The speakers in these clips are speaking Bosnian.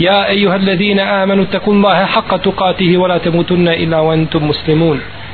يا أيها الذين آمنوا اتقوا الله حق تقاته ولا تموتن إلا وأنتم مسلمون.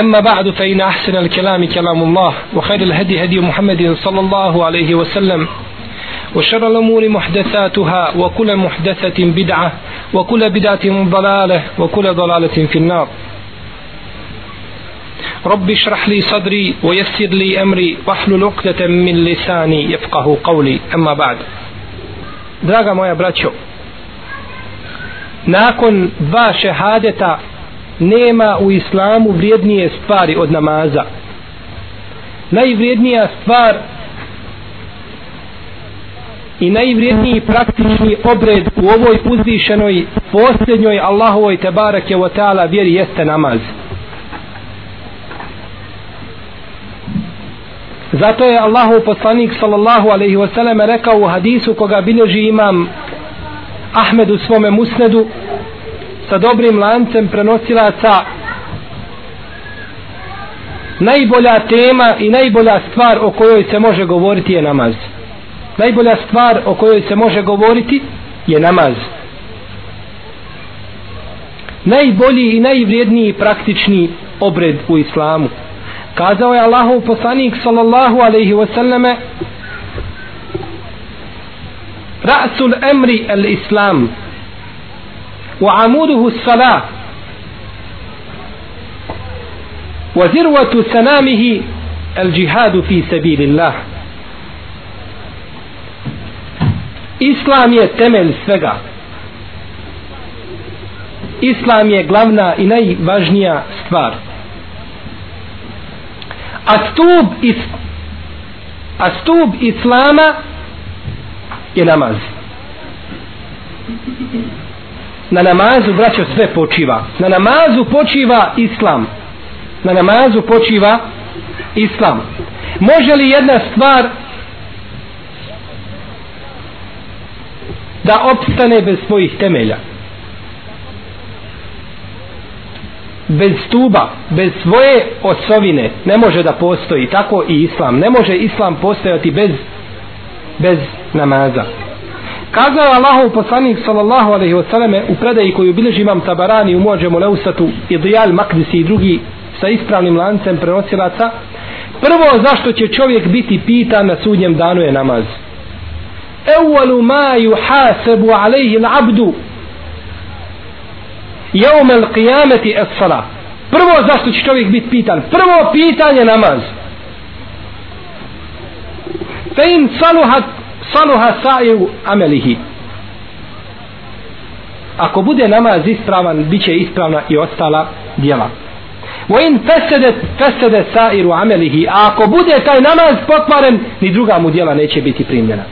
أما بعد فإن أحسن الكلام كلام الله وخير الهدي هدي محمد صلى الله عليه وسلم وشر الأمور محدثاتها وكل محدثة بدعة وكل بدعة ضلالة وكل ضلالة في النار. رب اشرح لي صدري ويسر لي أمري واحلل عقدة من لساني يفقه قولي. أما بعد Draga moja braćo, nakon dva šehadeta nema u islamu vrijednije stvari od namaza. Najvrijednija stvar i najvrijedniji praktični obred u ovoj uzvišenoj posljednjoj Allahovoj tebarake wa ta'ala vjeri jeste namaz. Zato je Allahov poslanik sallallahu alaihi wa sallam rekao u hadisu koga bilježi imam Ahmed u svome musnedu sa dobrim lancem prenosilaca. Najbolja tema i najbolja stvar o kojoj se može govoriti je namaz. Najbolja stvar o kojoj se može govoriti je namaz. Najbolji i najvrijedniji praktični obred u islamu. Kazao je Allahov poslanik sallallahu alaihi wasallame ra'sul emri al islam وعموده الصلاة وذروة سنامه الجهاد في سبيل الله Islam je temelj svega. Islam je glavna i najvažnija stvar. A stub, is, a stub Islama je namaz na namazu braćo sve počiva. Na namazu počiva islam. Na namazu počiva islam. Može li jedna stvar da opstane bez svojih temelja? Bez stuba bez svoje osovine. Ne može da postoji. Tako i islam. Ne može islam postojati bez bez namaza. Kazao je Allahov poslanik sallallahu alaihi wasallame u predaji koju bilježi imam Tabarani u Mođemu Leusatu i Dijal Makdisi i drugi sa ispravnim lancem prenosilaca prvo zašto će čovjek biti pitan na sudnjem danu je namaz? Evvalu ma yuhasabu alaihi l'abdu jeumel qiyameti es sala prvo zašto će čovjek biti pitan? Prvo pitanje namaz. Fe in saluhat saluha sa'iru amelihi. Ako bude namaz ispravan bit će ispravna i ostala djela. Wa in fesede fesede sa'iru amelihi a ako bude taj namaz pokvaren ni druga mu djela neće biti primljena.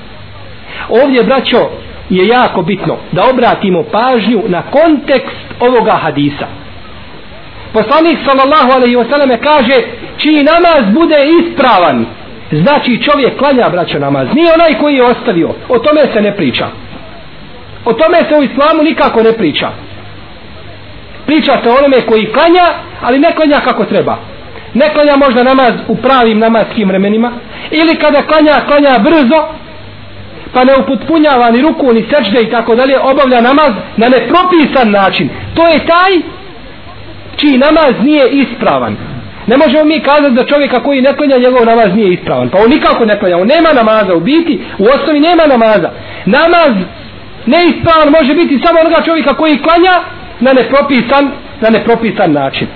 Ovdje braćo je jako bitno da obratimo pažnju na kontekst ovoga hadisa. Poslanik sallallahu alaihi wasallam kaže čiji namaz bude ispravan Znači čovjek klanja braćo namaz. Nije onaj koji je ostavio. O tome se ne priča. O tome se u islamu nikako ne priča. Priča se o onome koji klanja, ali ne klanja kako treba. Ne klanja možda namaz u pravim namaskim vremenima. Ili kada klanja, klanja brzo, pa ne uputpunjava ni ruku, ni sečde i tako dalje, obavlja namaz na nepropisan način. To je taj čiji namaz nije ispravan. Ne možemo mi kazati da čovjeka koji ne klanja njegov namaz nije ispravan. Pa on nikako ne klanja. On nema namaza u biti. U osnovi nema namaza. Namaz neispravan može biti samo onoga čovjeka koji klanja na nepropisan na nepropisan način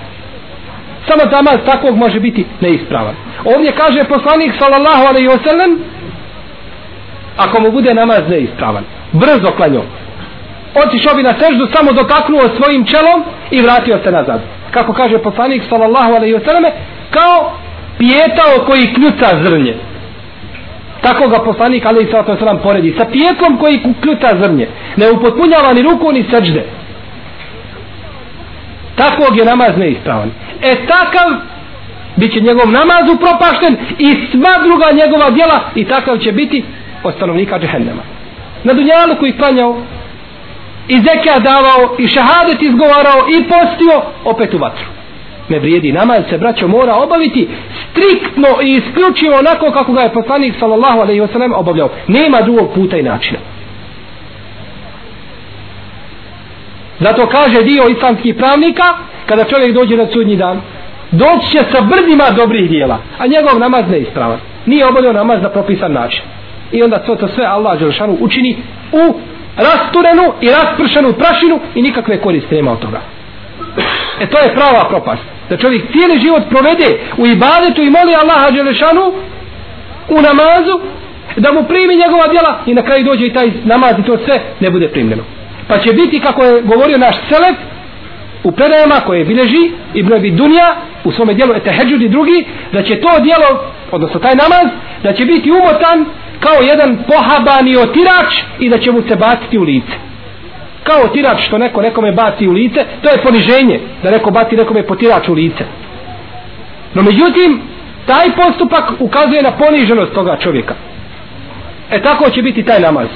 samo namaz takvog može biti neispravan ovdje kaže poslanik sallallahu alaihi wasallam ako mu bude namaz neispravan brzo klanjom otišao bi na seždu samo dotaknuo svojim čelom i vratio se nazad kako kaže poslanik sallallahu alaihi wasallam kao pijetao koji kljuca zrnje. Tako ga poslanik alaihi sallatu alaihi wasallam poredi sa pijetom koji kljuca zrnje. Ne upotpunjava ni ruku ni srđde takvog je namaz neispravan. E takav bit će njegov namaz upropašten i sva druga njegova djela i takav će biti od stanovnika džehennema. Na dunjalu koji klanjao i zeka davao i šahadet izgovarao i postio opet u vatru. Ne vrijedi namaz se braćo mora obaviti striktno i isključivo onako kako ga je poslanik sallallahu alaihi wasallam obavljao. Nema drugog puta i načina. Zato kaže dio islamskih pravnika kada čovjek dođe na sudnji dan doći će sa brdima dobrih dijela a njegov namaz ne ispravan nije obavljao namaz na propisan način. I onda to, to sve Allah Đelšanu učini u rasturenu i raspršenu prašinu i nikakve koriste nema od toga. E to je prava propast. Da čovjek cijeli život provede u ibadetu i moli Allaha Đelešanu u namazu da mu primi njegova djela i na kraju dođe i taj namaz i to sve ne bude primljeno. Pa će biti kako je govorio naš selef u predajama koje bileži i Abi dunja u svome dijelu eteheđud i drugi da će to dijelo odnosno taj namaz da će biti umotan kao jedan pohabani otirač i da će mu se baciti u lice. Kao otirač što neko nekome baci u lice to je poniženje da neko baci nekome potirač u lice. No međutim taj postupak ukazuje na poniženost toga čovjeka. E tako će biti taj namaz.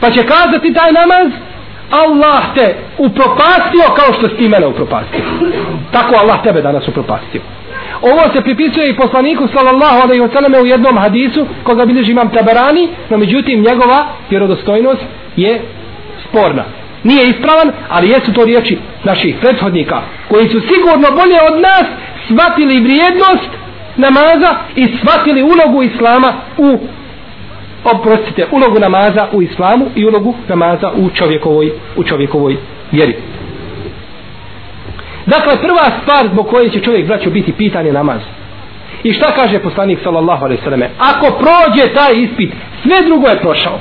Pa će kazati taj namaz Allah te upropastio kao što si ti mene upropastio. Tako Allah tebe danas upropastio. Ovo se pripisuje i poslaniku sallallahu alejhi ve selleme u jednom hadisu koga bilježi imam Tabarani, no međutim njegova vjerodostojnost je sporna. Nije ispravan, ali jesu to riječi naših prethodnika koji su sigurno bolje od nas shvatili vrijednost namaza i shvatili ulogu islama u oprostite, ulogu namaza u islamu i ulogu namaza u čovjekovoj, u čovjekovoj vjeri. Dakle, prva stvar zbog koje će čovjek braću biti pitanje namaz. I šta kaže poslanik sallallahu alaihi sallam? Ako prođe taj ispit, sve drugo je prošao.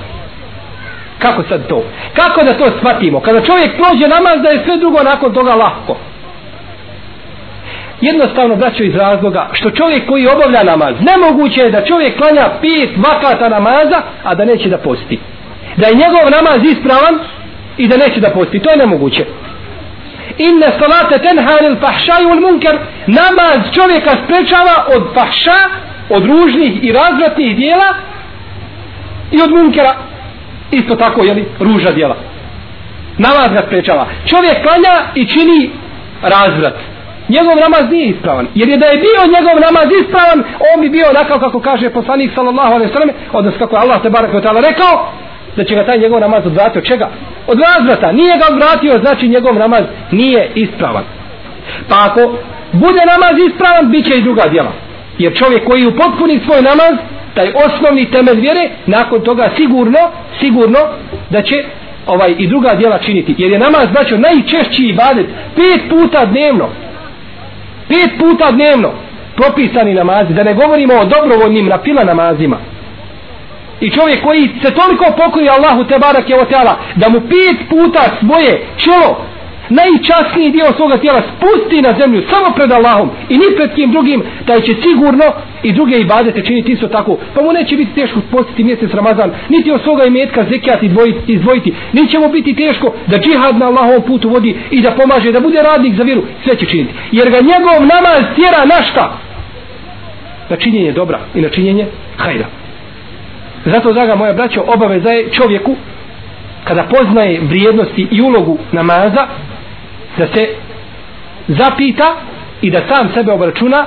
Kako sad to? Kako da to shvatimo? Kada čovjek prođe namaz, da je sve drugo nakon toga lahko. Jednostavno, braćo, iz razloga, što čovjek koji obavlja namaz, nemoguće je da čovjek klanja pet vakata namaza, a da neće da posti. Da je njegov namaz ispravan i da neće da posti. To je nemoguće inne salate tenhani il fahšaju munker. Namaz čovjeka sprečava od fahša od ružnih i razvratnih dijela i od munkera. Isto tako jeli ruža dijela. Namaz ga sprečava. Čovjek klanja i čini razvrat. Njegov namaz nije ispravan. Jer je da je bio njegov namaz ispravan on bi bio onakav kako kaže poslanik sallallahu alaihi sallam odnosno kako je Allah te barak rekao da će ga taj njegov namaz odvratiti od čega? Od razvrata. Nije ga odvratio, znači njegov namaz nije ispravan. Pa ako bude namaz ispravan, bit će i druga djela. Jer čovjek koji upotpuni svoj namaz, taj osnovni temelj vjere, nakon toga sigurno, sigurno da će ovaj i druga djela činiti. Jer je namaz, znači, najčešći ibadet, pet puta dnevno. Pet puta dnevno propisani namazi, da ne govorimo o dobrovoljnim napila namazima i čovjek koji se toliko pokori Allahu te barak je teala da mu pet puta svoje čelo najčasniji dio svoga tijela spusti na zemlju samo pred Allahom i ni pred kim drugim taj će sigurno i druge ibadete činiti isto tako. Pa mu neće biti teško postiti mjesec Ramazan niti od svoga imetka zekijati izdvojiti, izdvojiti. Ni će mu biti teško da džihad na Allahovom putu vodi i da pomaže da bude radnik za vjeru sve će činiti. Jer ga njegov namaz tjera na šta? Na činjenje dobra i na činjenje hajda Zato, draga moja braćo, obaveza je čovjeku kada poznaje vrijednosti i ulogu namaza da se zapita i da sam sebe obračuna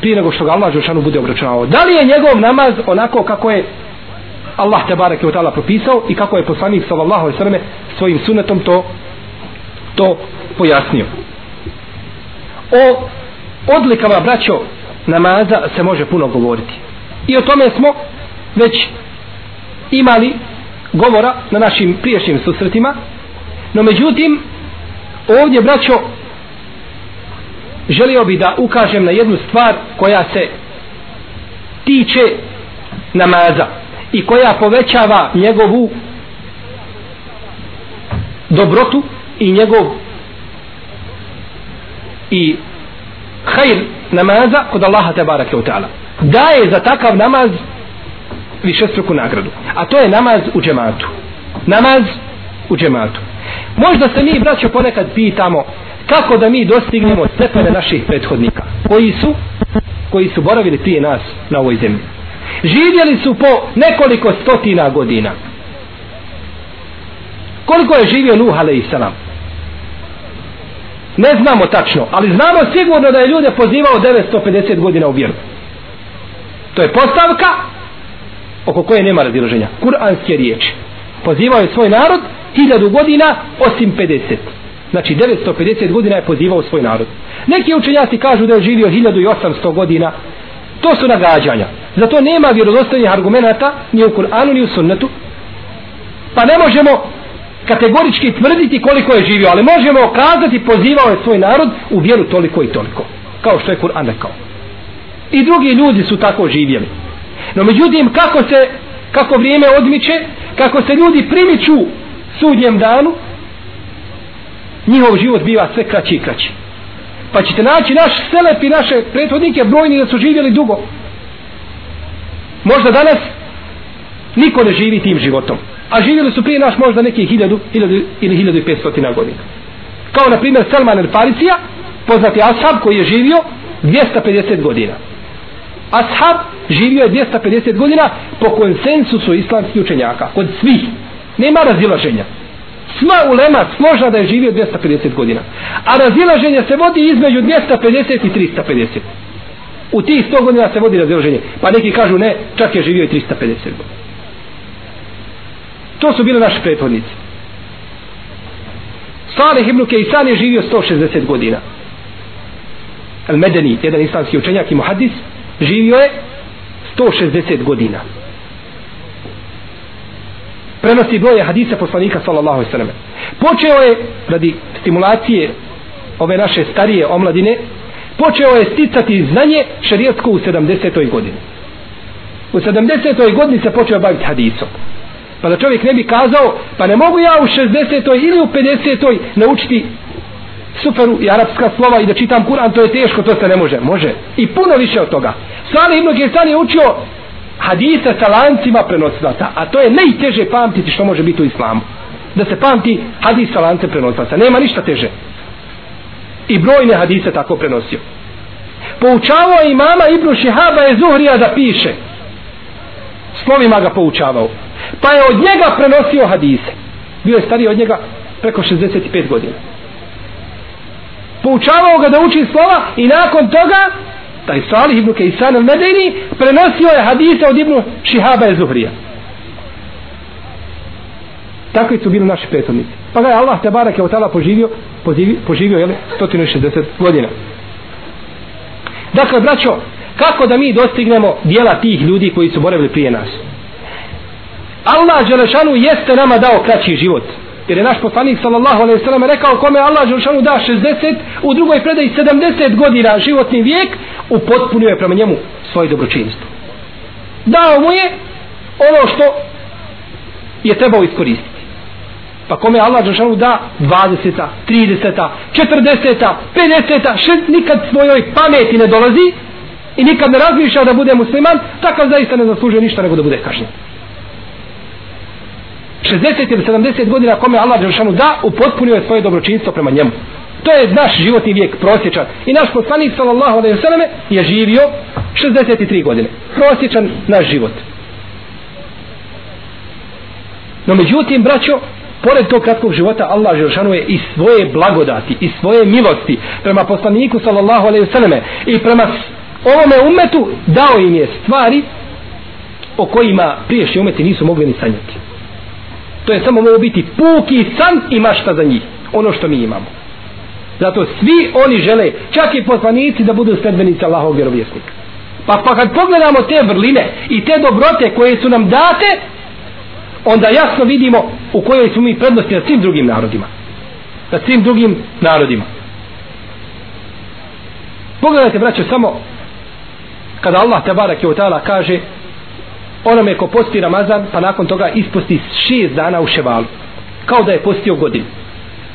prije nego što ga Allah Žešanu bude obračunao. Da li je njegov namaz onako kako je Allah te barek je propisao i kako je poslanik sallallahu alejhi ve selleme svojim sunnetom to to pojasnio. O odlikama braćo namaza se može puno govoriti. I o tome smo već imali govora na našim priješnjim susretima. No međutim ovdje braćo želio bi da ukažem na jednu stvar koja se tiče namaza i koja povećava njegovu dobrotu i njegov i hajr namaza kod Allaha te barake u ta'ala. Daje za takav namaz višestruku nagradu. A to je namaz u džematu. Namaz u džematu. Možda se mi braćo ponekad pitamo kako da mi dostignemo stepene naših prethodnika koji su koji su boravili prije nas na ovoj zemlji. Živjeli su po nekoliko stotina godina. Koliko je živio Nuh a.s. ne znamo tačno ali znamo sigurno da je ljude pozivao 950 godina u vjeru. To je postavka oko koje nema raziloženja kuranske riječi pozivao je svoj narod 1000 godina osim 50 znači 950 godina je pozivao svoj narod. Neki učenjaci kažu da je živio 1800 godina. To su nagađanja. Zato nema vjerodostojnih argumenata ni u Kur'anu ni u sunnetu. Pa ne možemo kategorički tvrditi koliko je živio ali možemo kazati pozivao je svoj narod u vjeru toliko i toliko kao što je Kur'an rekao. I drugi ljudi su tako živjeli no međutim kako se kako vrijeme odmiče kako se ljudi primiču sudnjem danu njihov život biva sve kraći i kraći. Pa ćete naći naš selep i naše prethodnike brojni da su živjeli dugo. Možda danas niko ne živi tim životom. A živjeli su prije naš možda neki hiljadu, hiljadu ili hiljadu i petstotina godina. Kao na primjer Salman el Farisija, poznati ashab koji je živio 250 godina ashab živio je 250 godina po konsensusu islamskih učenjaka kod svih. Nema razilaženja. Sva ulema složna da je živio 250 godina. A razilaženje se vodi između 250 i 350 u tih 100 godina se vodi razilaženje. Pa neki kažu ne čak je živio i 350 godina. To su bili naši prethodnici. Salih ibn Kejsan je živio 160 godina. Al Medeni, jedan islamski učenjak i muhadis živio je 160 godina prenosi broje hadisa poslanika sallallahu alejhi ve selleme. Počeo je radi stimulacije ove naše starije omladine, počeo je sticati znanje šerijatsko u 70. godini. U 70. godini se počeo baviti hadisom. Pa da čovjek ne bi kazao, pa ne mogu ja u 60. ili u 50. naučiti suferu i arapska slova i da čitam Kur'an, to je teško, to se ne može. Može. I puno više od toga. Salih ibn Kirsan je učio hadise sa lancima prenosilaca, a to je najteže pamtiti što može biti u islamu. Da se pamti hadis sa lance prenosilaca. Nema ništa teže. I brojne hadise tako prenosio. Poučavao je imama Ibn Šihaba je Zuhrija da piše. Slovima ga poučavao. Pa je od njega prenosio hadise. Bio je stariji od njega preko 65 godina. Poučavao ga da uči slova i nakon toga taj Salih ibn Kejsan al-Medini prenosio je hadise od ibn Šihaba i Zuhrija. Takvi su bili naši prethodnici. Pa ga je Allah te barak je od tada poživio poživio, poživio jel, 160 godina. Dakle braćo kako da mi dostignemo dijela tih ljudi koji su boravili prije nas? Allah Đelešanu jeste nama dao kraći život jer je naš poslanik sallallahu alejhi ve sellem rekao kome Allah dželle da 60 u drugoj predaji 70 godina životni vijek upotpunio je prema njemu svoje dobročinstvo. Dao mu je ono što je trebao iskoristiti. Pa kome Allah dželle da 20 30 40 50 nikad svojoj pameti ne dolazi i nikad ne razmišlja da bude musliman takav zaista ne zaslužuje ništa nego da bude kažnjen. 60 ili 70 godina kome Allah Đelšanu da, upotpunio je svoje dobročinstvo prema njemu. To je naš životni vijek prosječan. I naš poslanik sallallahu alejhi ve selleme je živio 63 godine. Prosječan naš život. No međutim, braćo, pored tog kratkog života, Allah Đeršanu je i svoje blagodati, i svoje milosti prema poslaniku sallallahu alejhi ve selleme i prema ovome umetu dao im je stvari o kojima priješnji umeti nisu mogli ni sanjati to je samo mogu biti puki san i mašta za njih ono što mi imamo. Zato svi oni žele čak i poslanici da budu sledbenici Allahovog vjerovjesnika pa, pa kad pogledamo te vrline i te dobrote koje su nam date onda jasno vidimo u kojoj su mi prednosti nad svim drugim narodima. Nad svim drugim narodima. Pogledajte braćo samo kada Allah te i je kaže onome ko posti Ramazan pa nakon toga isposti šest dana u ševalu. Kao da je postio godinu.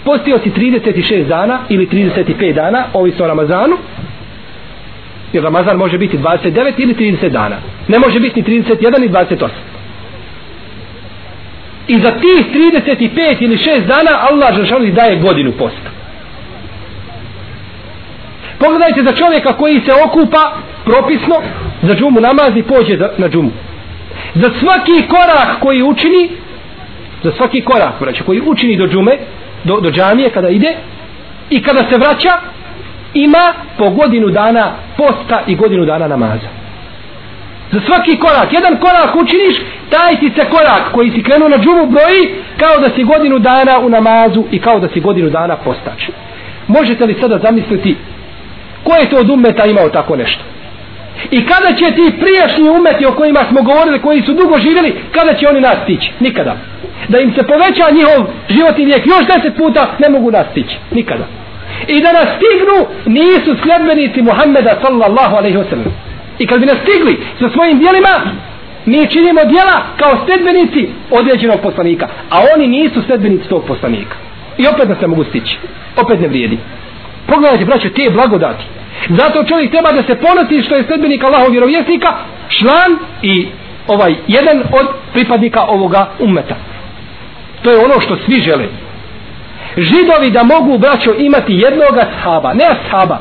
Postio si 36 dana ili 35 dana ovisno o Ramazanu. Jer Ramazan može biti 29 ili 30 dana. Ne može biti ni 31 ni 28 i za tih 35 ili 6 dana Allah žešanu daje godinu posta. Pogledajte za čovjeka koji se okupa propisno za džumu namaz i pođe na džumu za svaki korak koji učini za svaki korak braće, koji učini do džume do, do džamije kada ide i kada se vraća ima po godinu dana posta i godinu dana namaza. Za svaki korak jedan korak učiniš taj ti se korak koji si krenuo na džumu broji kao da si godinu dana u namazu i kao da si godinu dana postač. Možete li sada zamisliti ko je to od umeta imao tako nešto? I kada će ti prijašnji umeti o kojima smo govorili, koji su dugo živjeli, kada će oni nas stići? Nikada. Da im se poveća njihov životni vijek još deset puta, ne mogu nas stići. Nikada. I da nas stignu, nisu sljedbenici Muhammeda sallallahu alaihi wasallam. I kad bi nas stigli sa svojim dijelima, mi činimo dijela kao sljedbenici određenog poslanika. A oni nisu sljedbenici tog poslanika. I opet nas ne mogu stići. Opet ne vrijedi. Pogledajte, braćo, te blagodati. Zato čovjek treba da se ponosi što je sledbenik Allahov vjerovjesnika, član i ovaj jedan od pripadnika ovoga ummeta. To je ono što svi žele. Židovi da mogu, braćo, imati jednog ashaba, ne ashaba,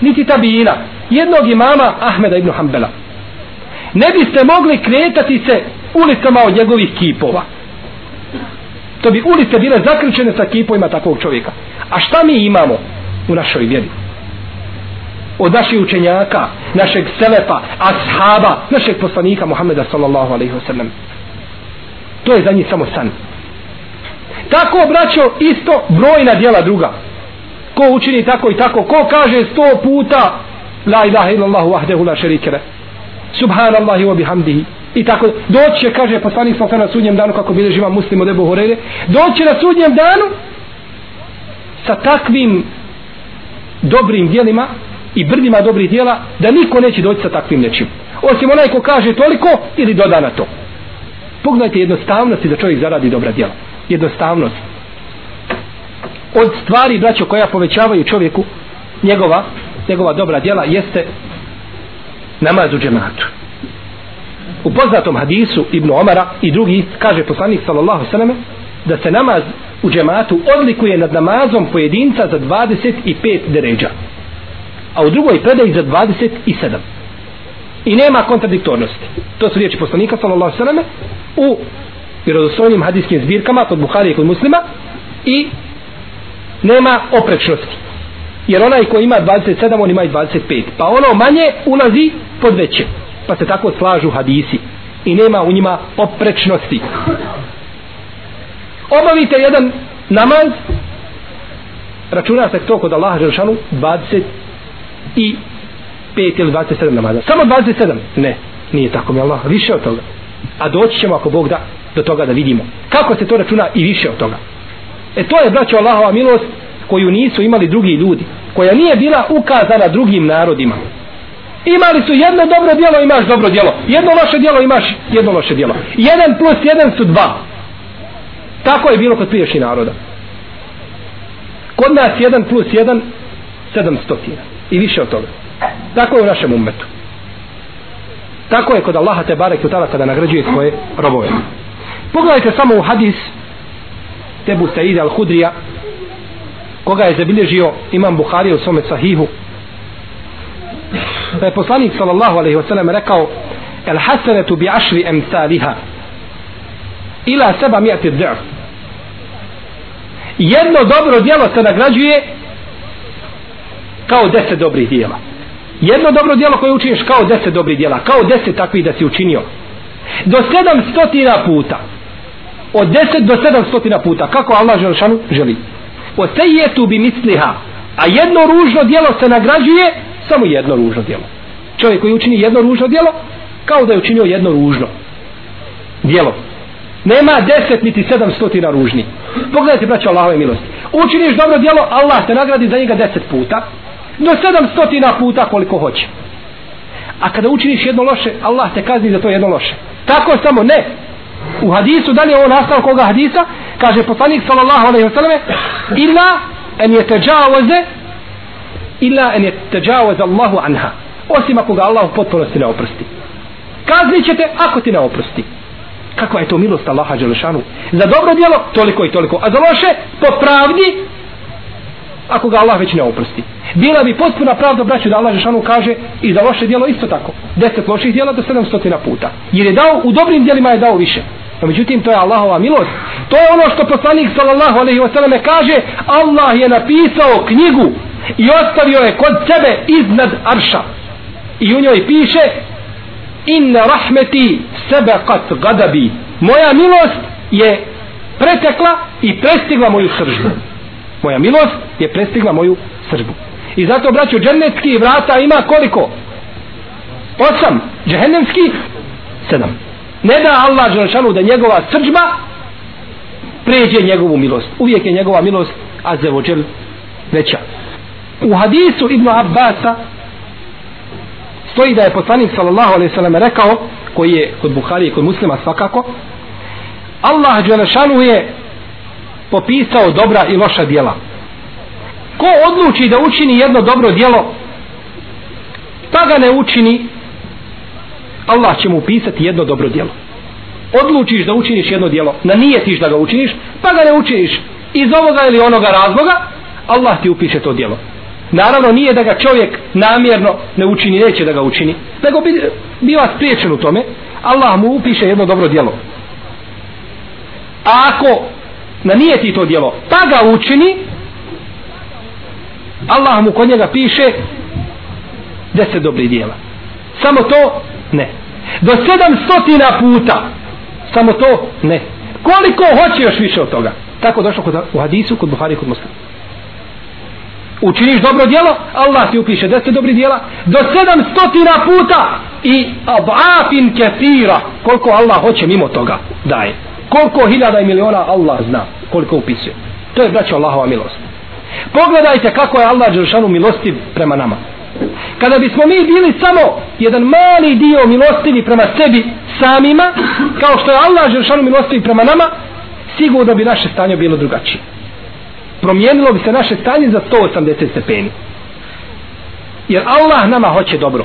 niti tabijina, jednog imama Ahmeda ibn Hanbala. Ne biste mogli kretati se ulicama od njegovih kipova. To bi ulice bile zaključene sa kipovima takvog čovjeka. A šta mi imamo u našoj vjeri? Od naših učenjaka, našeg selefa, ashaba, našeg poslanika Muhammeda sallallahu alaihi wasallam. To je za njih samo san. Tako braćo isto brojna dijela druga. Ko učini tako i tako, ko kaže sto puta La ilaha illallahu wahdehu la šerikele, Subhanallahi wa bihamdihi i tako doće, kaže poslanik sallallahu na sudnjem danu kako bile živa muslim od Ebu Horeire doće na sudnjem danu sa takvim dobrim dijelima i brdima dobrih dijela da niko neće doći sa takvim nečim. Osim onaj ko kaže toliko ili doda na to. Pogledajte i da čovjek zaradi dobra dijela jednostavnost. Od stvari braćo koja povećavaju čovjeku njegova, njegova dobra dijela jeste namaz u džematu. U poznatom hadisu Ibnu Omara i drugi kaže poslanik sallallahu sallame da se namaz u džematu odlikuje nad namazom pojedinca za 25 deređa a u drugoj predaj za 27 i nema kontradiktornosti. To su riječi poslanika sallallahu sallam u vjerodostojnim hadijskim zbirkama kod Buhari i kod muslima i nema oprečnosti. Jer onaj ko ima 27 on ima i 25 pa ono manje ulazi pod veće. Pa se tako slažu hadisi. I nema u njima oprečnosti. Obavite jedan namaz. Računa se to kod Allaha Želšanu 20 i 5 ili 27 namaza. Samo 27? Ne, nije tako mi Allah, više od toga. A doći ćemo ako Bog da do toga da vidimo. Kako se to računa i više od toga. E to je, braćo, Allahova milost koju nisu imali drugi ljudi. Koja nije bila ukazana drugim narodima. Imali su jedno dobro djelo, imaš dobro djelo. Jedno loše djelo, imaš jedno loše djelo. Jedan plus jedan su dva. Tako je bilo kod priješnjih naroda. Kod nas jedan plus jedan, sedam stotina i više od toga. Tako je u našem umetu tako je kod Allaha te barek utala kada nagrađuje svoje robove. Pogledajte samo u hadis Tebu Saida al-Hudrija koga je zabilježio imam Buhari u svome sahihu. Da je poslanik sallallahu alaihi wasallam rekao el hasanetu bi ašri emsaliha ila seba mijati dhaf jedno dobro djelo se nagrađuje kao deset dobrih dijela. Jedno dobro dijelo koje učiniš kao deset dobrih dijela. Kao deset takvih da si učinio. Do sedam stotina puta. Od deset do sedam stotina puta. Kako Allah Želšanu želi. O sejetu bi misliha. A jedno ružno dijelo se nagrađuje samo jedno ružno dijelo. Čovjek koji učini jedno ružno dijelo kao da je učinio jedno ružno dijelo. Nema deset niti sedam stotina ružni. Pogledajte, braćo Allahove milosti. Učiniš dobro djelo, Allah te nagradi za njega deset puta. Do sedam stotina puta koliko hoće. A kada učiniš jedno loše, Allah te kazni za to jedno loše. Tako samo ne. U hadisu, da li je ovo nastav koga hadisa? Kaže poslanik sallallahu alaihi wa sallam illa en je teđavoze illa en je teđavoze Allahu anha. Osim ako ga Allah u potpunosti ne oprosti. Kazni ćete ako ti ne oprosti. Kakva je to milost Allaha Đelešanu? Za dobro djelo, toliko i toliko. A za loše, po pravdi, ako ga Allah već ne oprosti. Bila bi potpuna pravda, braću, da Allah Žešanu kaže i za loše djelo isto tako. Deset loših djela do sedam stotina puta. Jer je dao, u dobrim djelima je dao više. No, međutim, to je Allahova milost. To je ono što poslanik sallallahu alaihi wa sallam kaže, Allah je napisao knjigu i ostavio je kod sebe iznad arša. I u njoj piše, inna rahmeti sebeqat gadabi moja milost je pretekla i prestigla moju sržbu moja milost je prestigla moju sržbu. I zato braću džennetski vrata ima koliko? Osam. Džehennemski? Sedam. Ne da Allah želšanu da njegova sržba pređe njegovu milost. Uvijek je njegova milost a zevođel veća. U hadisu Ibn Abbasa stoji da je poslanik sallallahu alejhi ve sellem rekao koji je kod Buhari i kod Muslima svakako Allah dželešanu je popisao dobra i loša djela. Ko odluči da učini jedno dobro djelo pa ga ne učini Allah će mu upisati jedno dobro djelo. Odlučiš da učiniš jedno djelo na nijetiš da ga učiniš pa ga ne učiniš. Iz ovoga ili onoga razloga Allah ti upiše to djelo. Naravno nije da ga čovjek namjerno ne učini, neće da ga učini, nego bi, biva spriječen u tome, Allah mu upiše jedno dobro djelo. A ako na nije ti to djelo, pa ga učini, Allah mu kod njega piše deset dobrih djela. Samo to ne. Do sedam stotina puta samo to ne. Koliko hoće još više od toga? Tako došlo kod, u hadisu kod Buhari kod Muslima učiniš dobro djelo, Allah ti upiše deset dobri djela, do sedam stotina puta i abafin kefira, koliko Allah hoće mimo toga daje. Koliko hiljada i miliona Allah zna koliko upisuje. To je braćo Allahova milost. Pogledajte kako je Allah Đeršanu milostiv prema nama. Kada bismo mi bili samo jedan mali dio milostivi prema sebi samima, kao što je Allah Đeršanu milostivi prema nama, sigurno bi naše stanje bilo drugačije promijenilo bi se naše stanje za 180 stepeni. Jer Allah nama hoće dobro.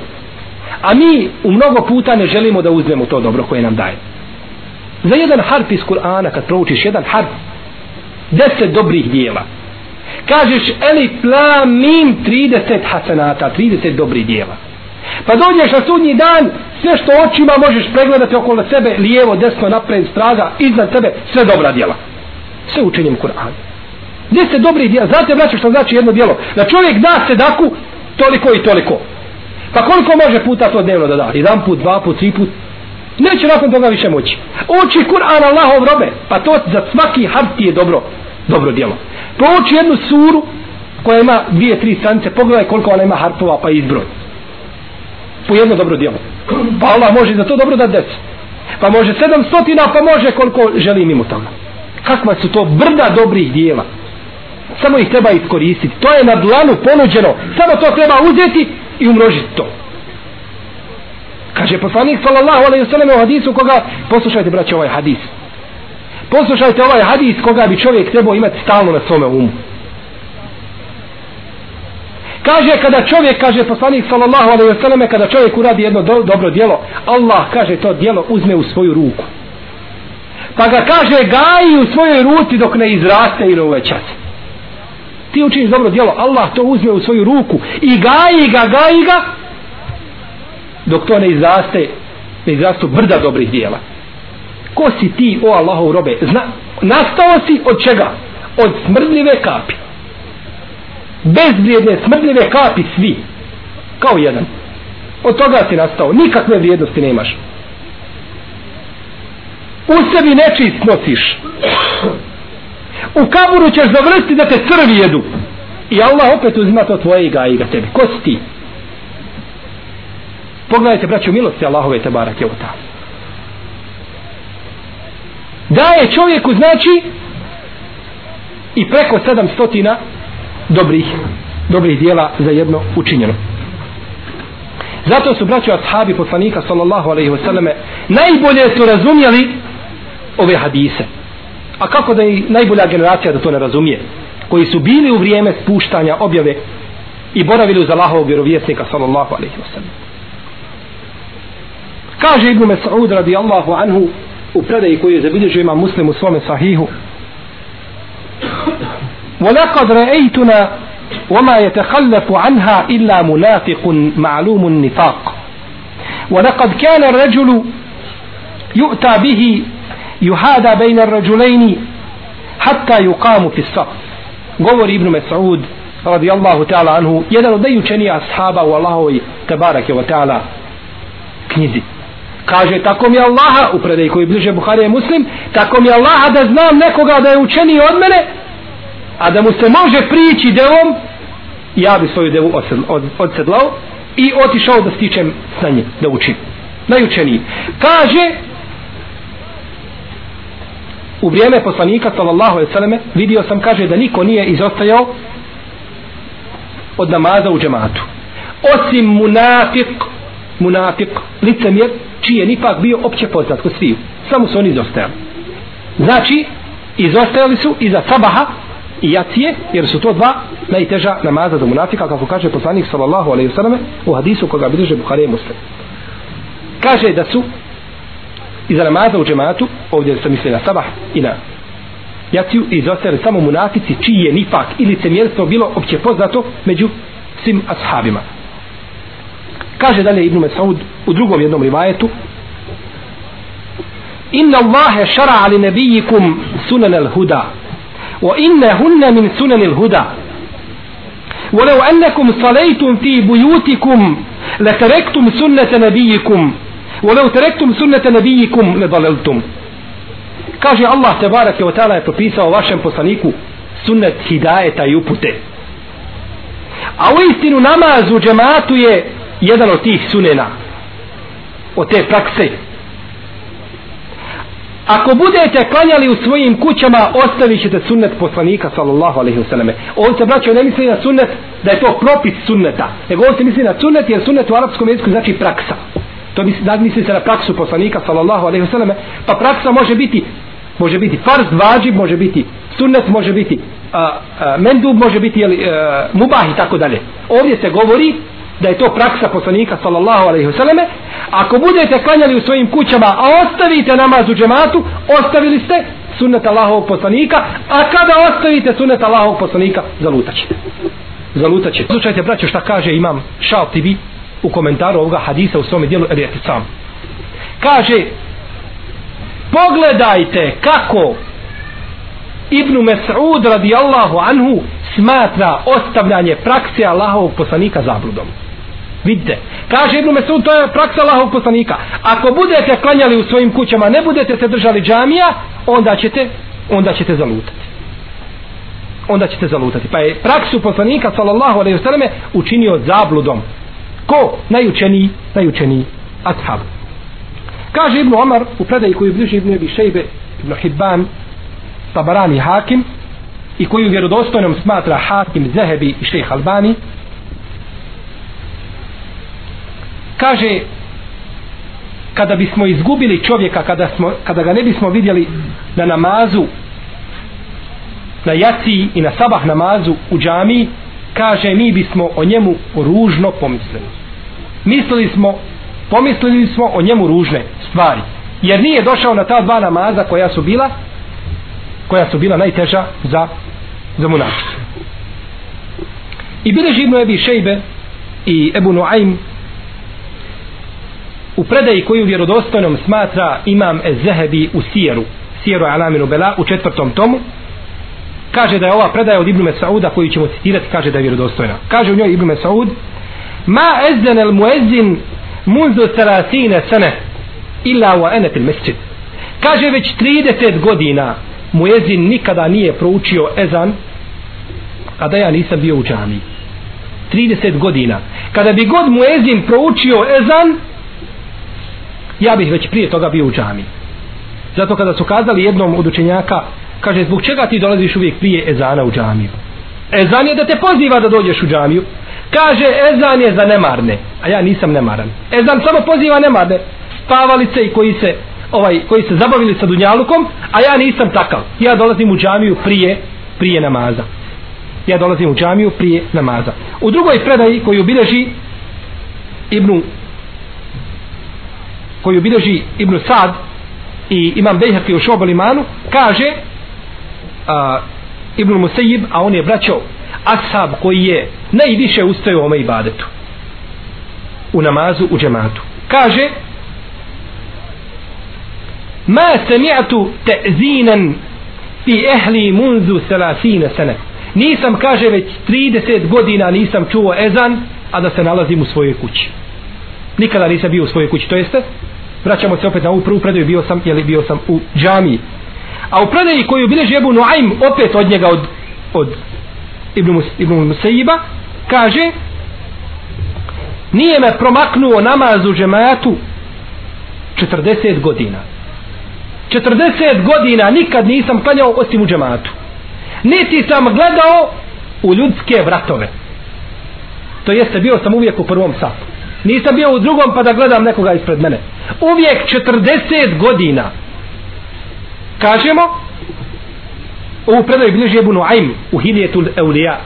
A mi u mnogo puta ne želimo da uzmemo to dobro koje nam daje. Za jedan harp iz Kur'ana, kad proučiš jedan harp, deset dobrih dijela. Kažeš, eli pla mim 30 hasanata, 30 dobrih dijela. Pa dođeš na sudnji dan, sve što očima možeš pregledati okolo sebe, lijevo, desno, napred, straga, iznad tebe, sve dobra dijela. Sve učenjem Kur'ana. Deset dobrih dijela. djela? Znate, braćo, što znači jedno djelo? Da čovjek da sedaku toliko i toliko. Pa koliko može puta to dnevno da da? Jedan put, dva put, tri put? Neće nakon toga više moći. Uči Kur'an Allahov robe. Pa to za svaki harti je dobro, dobro djelo. Prouči jednu suru koja ima dvije, tri stranice. Pogledaj koliko ona ima hartova pa izbroj. Po jedno dobro djelo. Pa Allah može za to dobro da decu. Pa može sedam stotina, pa može koliko želi mimo toga. Kakva su to brda dobrih dijela samo ih treba iskoristiti to je na dlanu ponuđeno samo to treba uzeti i umnožiti to kaže poslanik sallallahu alaihi wasallam u hadisu koga poslušajte braće ovaj hadis. Poslušajte ovaj hadis koga bi čovjek trebao imati stalno na svome umu. Kaže kada čovjek kaže poslanik sallallahu alaihi selleme, kada čovjek uradi jedno do, dobro djelo Allah kaže to djelo uzme u svoju ruku. Pa ga kaže gaji u svojoj ruci dok ne izraste ili uvećate ti učiniš dobro djelo Allah to uzme u svoju ruku i gaji ga, gaji ga dok to ne izraste ne izrastu brda dobrih djela ko si ti o Allahov robe? Zna, nastao si od čega? Od smrdljive kapi. Bezvrijedne smrdljive kapi svi. Kao jedan. Od toga si nastao. Nikakve vrijednosti nemaš. U sebi nečist nosiš. U kaburu ćeš završiti da te crvi jedu. I Allah opet uzima to tvoje i gaji ga tebi. Ko si ti? Pogledajte braću milosti Allahove te barak je ta. Daje čovjeku znači i preko sedam stotina dobrih dobrih dijela za jedno učinjeno. Zato su braćo ashabi poslanika sallallahu alaihi wasallame najbolje su razumjeli ove hadise. A kako da i najbolja generacija da to ne razumije? Koji su bili u vrijeme spuštanja objave i boravili uz Allahovog vjerovjesnika sallallahu alaihi wasallam kaže Ibn Mas'ud radijallahu anhu u predaji koji je zabilježio ima muslim u svome sahihu ولقد رأيتنا وما يتخلف عنها إلا منافق معلوم النفاق ولقد كان الرجل يؤتى به يهادى بين الرجلين حتى يقام في الصف ابن مسعود رضي الله تعالى عنه jedan od najučenijih ashaba u Allahovoj tebareke wa ta'ala knjizi kaže tako mi Allaha u predaj koji bliže Buharije muslim tako mi Allaha da znam nekoga da je učeniji od mene a da mu se može prići devom ja bi svoju devu odsedlao i otišao da stičem sa njim da učim. Najučeniji. Kaže u vrijeme poslanika sallallahu alejhi ve selleme vidio sam kaže da niko nije izostajao od namaza u džematu. Osim munafik munafik licemjer čiji je nipak bio opće poznat kod sviju. Samo su oni izostajali. Znači izostajali su iza sabaha i jacije jer su to dva najteža namaza za munafika kako kaže poslanik sallallahu alejhi ve selleme u hadisu koga bilježe Buhari Muslim. Kaže da su iza namaza u džematu ovdje se misli na sabah i na jaciju izostajali samo munafici čiji je nifak ili cemjerstvo bilo opće poznato među svim ashabima kaže dalje Ibn Mesaud u drugom jednom rivajetu inna Allahe šara ali nebijikum sunan al huda wa inna hunna min sunan al huda ولو أنكم صليتم في بيوتكم لتركتم سنة نبيكم ولو تركتم سنة نبيكم لضللتم kaže Allah te barake wa ta'ala je propisao vašem poslaniku sunnet hidajeta i upute a u istinu namaz u džematu je jedan od tih sunena od te prakse. Ako budete klanjali u svojim kućama ostavit ćete sunnet poslanika sallallahu alaihi wasallam. On se braćo ne misli na sunnet da je to propis sunneta nego on se misli na sunnet jer sunnet u arapskom jeziku znači praksa. To misli, da misli se na praksu poslanika sallallahu alaihi wasallam pa praksa može biti može biti farz, vađib, može biti sunnet, može biti a, a, mendub, može biti jeli, a, mubah i tako dalje. Ovdje se govori da je to praksa poslanika sallallahu alaihi vseleme, ako budete klanjali u svojim kućama a ostavite namaz u džematu ostavili ste sunnet Allahovog poslanika a kada ostavite sunnet Allahovog poslanika zalutat ćete. Zalutat ćete. Slučajte braćo šta kaže imam Šal TV u komentaru ovoga hadisa u svome dijelu Erijeti sam kaže pogledajte kako Ibn Mes'ud radijallahu anhu smatra ostavljanje prakse Allahovog poslanika zabludom. Vidite, kaže Ibn Mes'ud, to je praksa Allahov poslanika. Ako budete klanjali u svojim kućama, ne budete se držali džamija, onda ćete, onda ćete zalutati. Onda ćete zalutati. Pa je praksu poslanika, sallallahu alaihi wasallam, učinio zabludom. Ko? Najučeniji, najučeniji ashab. Kaže Ibn Omar u predaji koju bliži Ibn Ebi Šejbe, Ibn Hibban, Tabarani Hakim i koju vjerodostojnom smatra Hakim Zehebi i Šejh Albani, kaže kada bismo izgubili čovjeka kada, smo, kada ga ne bismo vidjeli na namazu na jaci i na sabah namazu u džami kaže mi bismo o njemu ružno pomislili. Mislili smo pomislili smo o njemu ružne stvari. Jer nije došao na ta dva namaza koja su bila koja su bila najteža za za munafice. I bileži Ibnu Ebi Šejbe i Ebu Nuaym u predaji koju vjerodostojnom smatra imam Ezehebi u Sijeru Sijeru Alaminu Bela u četvrtom tomu kaže da je ova predaja od Ibnu Mesauda koju ćemo citirati kaže da je vjerodostojna. Kaže u njoj Ibnu Mesaud ma ezden el muezzin munzu sarasine sene illa wa ene fil masjid kaže već 30 godina muezin nikada nije proučio ezan kada ja nisam bio u džami 30 godina. Kada bi god muezin proučio ezan ja bih već prije toga bio u džami Zato kada su kazali jednom od učenjaka, kaže, zbog čega ti dolaziš uvijek prije ezana u džamiju? Ezan je da te poziva da dođeš u džamiju. Kaže, ezan je za nemarne, a ja nisam nemaran. Ezan samo poziva nemarne, spavalice i koji se ovaj koji se zabavili sa dunjalukom, a ja nisam takav. Ja dolazim u džamiju prije prije namaza. Ja dolazim u džamiju prije namaza. U drugoj predaji koju bileži Ibnu koju bilježi Ibn Sad i imam Bejhaki u Šobal imanu, kaže a, Ibn Musejib, a on je braćo Ashab koji je najviše ustaju u ome ibadetu u namazu u džematu. Kaže Ma sami'tu ta'zinan fi ehli munzu 30 sene. Nisam, kaže, već 30 godina nisam čuo ezan, a da se nalazim u svojoj kući. Nikada nisam bio u svojoj kući, to jeste, vraćamo se opet na ovu prvu predaju, bio sam, jeli bio sam u džamiji. A u predaji koju bileži Ebu Nuaym, opet od njega, od, od Ibn, Mus, Ibn Musaiba, kaže, nije me promaknuo namaz u džematu 40 godina. 40 godina nikad nisam klanjao osim u džematu. Niti sam gledao u ljudske vratove. To jeste, bio sam uvijek u prvom satu. Nisam bio u drugom pa da gledam nekoga ispred mene. Uvijek 40 godina. Kažemo, u predaju bilježi je Bunu Aim u Hiljetul Eulija.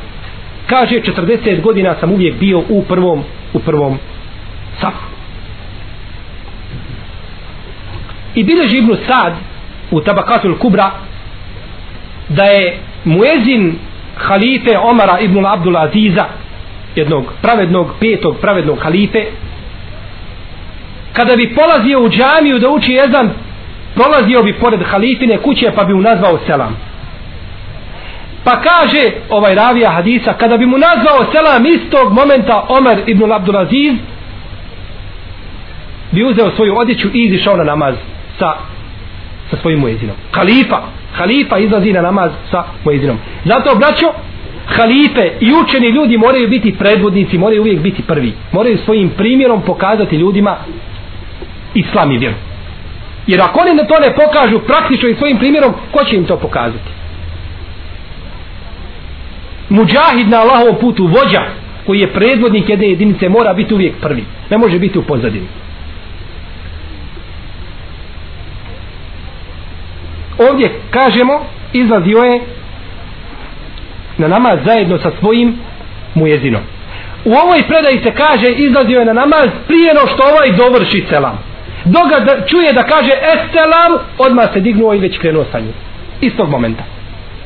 Kaže, 40 godina sam uvijek bio u prvom, u prvom safu. I bilježi Ibnu Sad u Tabakatul Kubra da je muezin halife Omara ibn Abdul Aziza jednog pravednog, petog pravednog halife kada bi polazio u džamiju da uči jezan prolazio bi pored halifine kuće pa bi mu nazvao selam pa kaže ovaj ravija hadisa kada bi mu nazvao selam istog momenta Omer ibn Abdulaziz, bi uzeo svoju odjeću i izišao na namaz sa, sa svojim muezinom. Halifa, halifa izlazi na namaz sa muezinom. Zato, braćo, halife i učeni ljudi moraju biti predvodnici, moraju uvijek biti prvi. Moraju svojim primjerom pokazati ljudima islam i vjeru. Jer ako oni to ne pokažu praktično i svojim primjerom, ko će im to pokazati? Muđahid na Allahovom putu, vođa, koji je predvodnik jedne jedinice, mora biti uvijek prvi. Ne može biti u pozadini. ovdje kažemo izlazio je na namaz zajedno sa svojim mujezinom. U ovoj predaji se kaže izlazio je na namaz prije no što ovaj dovrši selam. Doga da, čuje da kaže estelam odmah se dignuo i već krenuo sa njim. Istog momenta.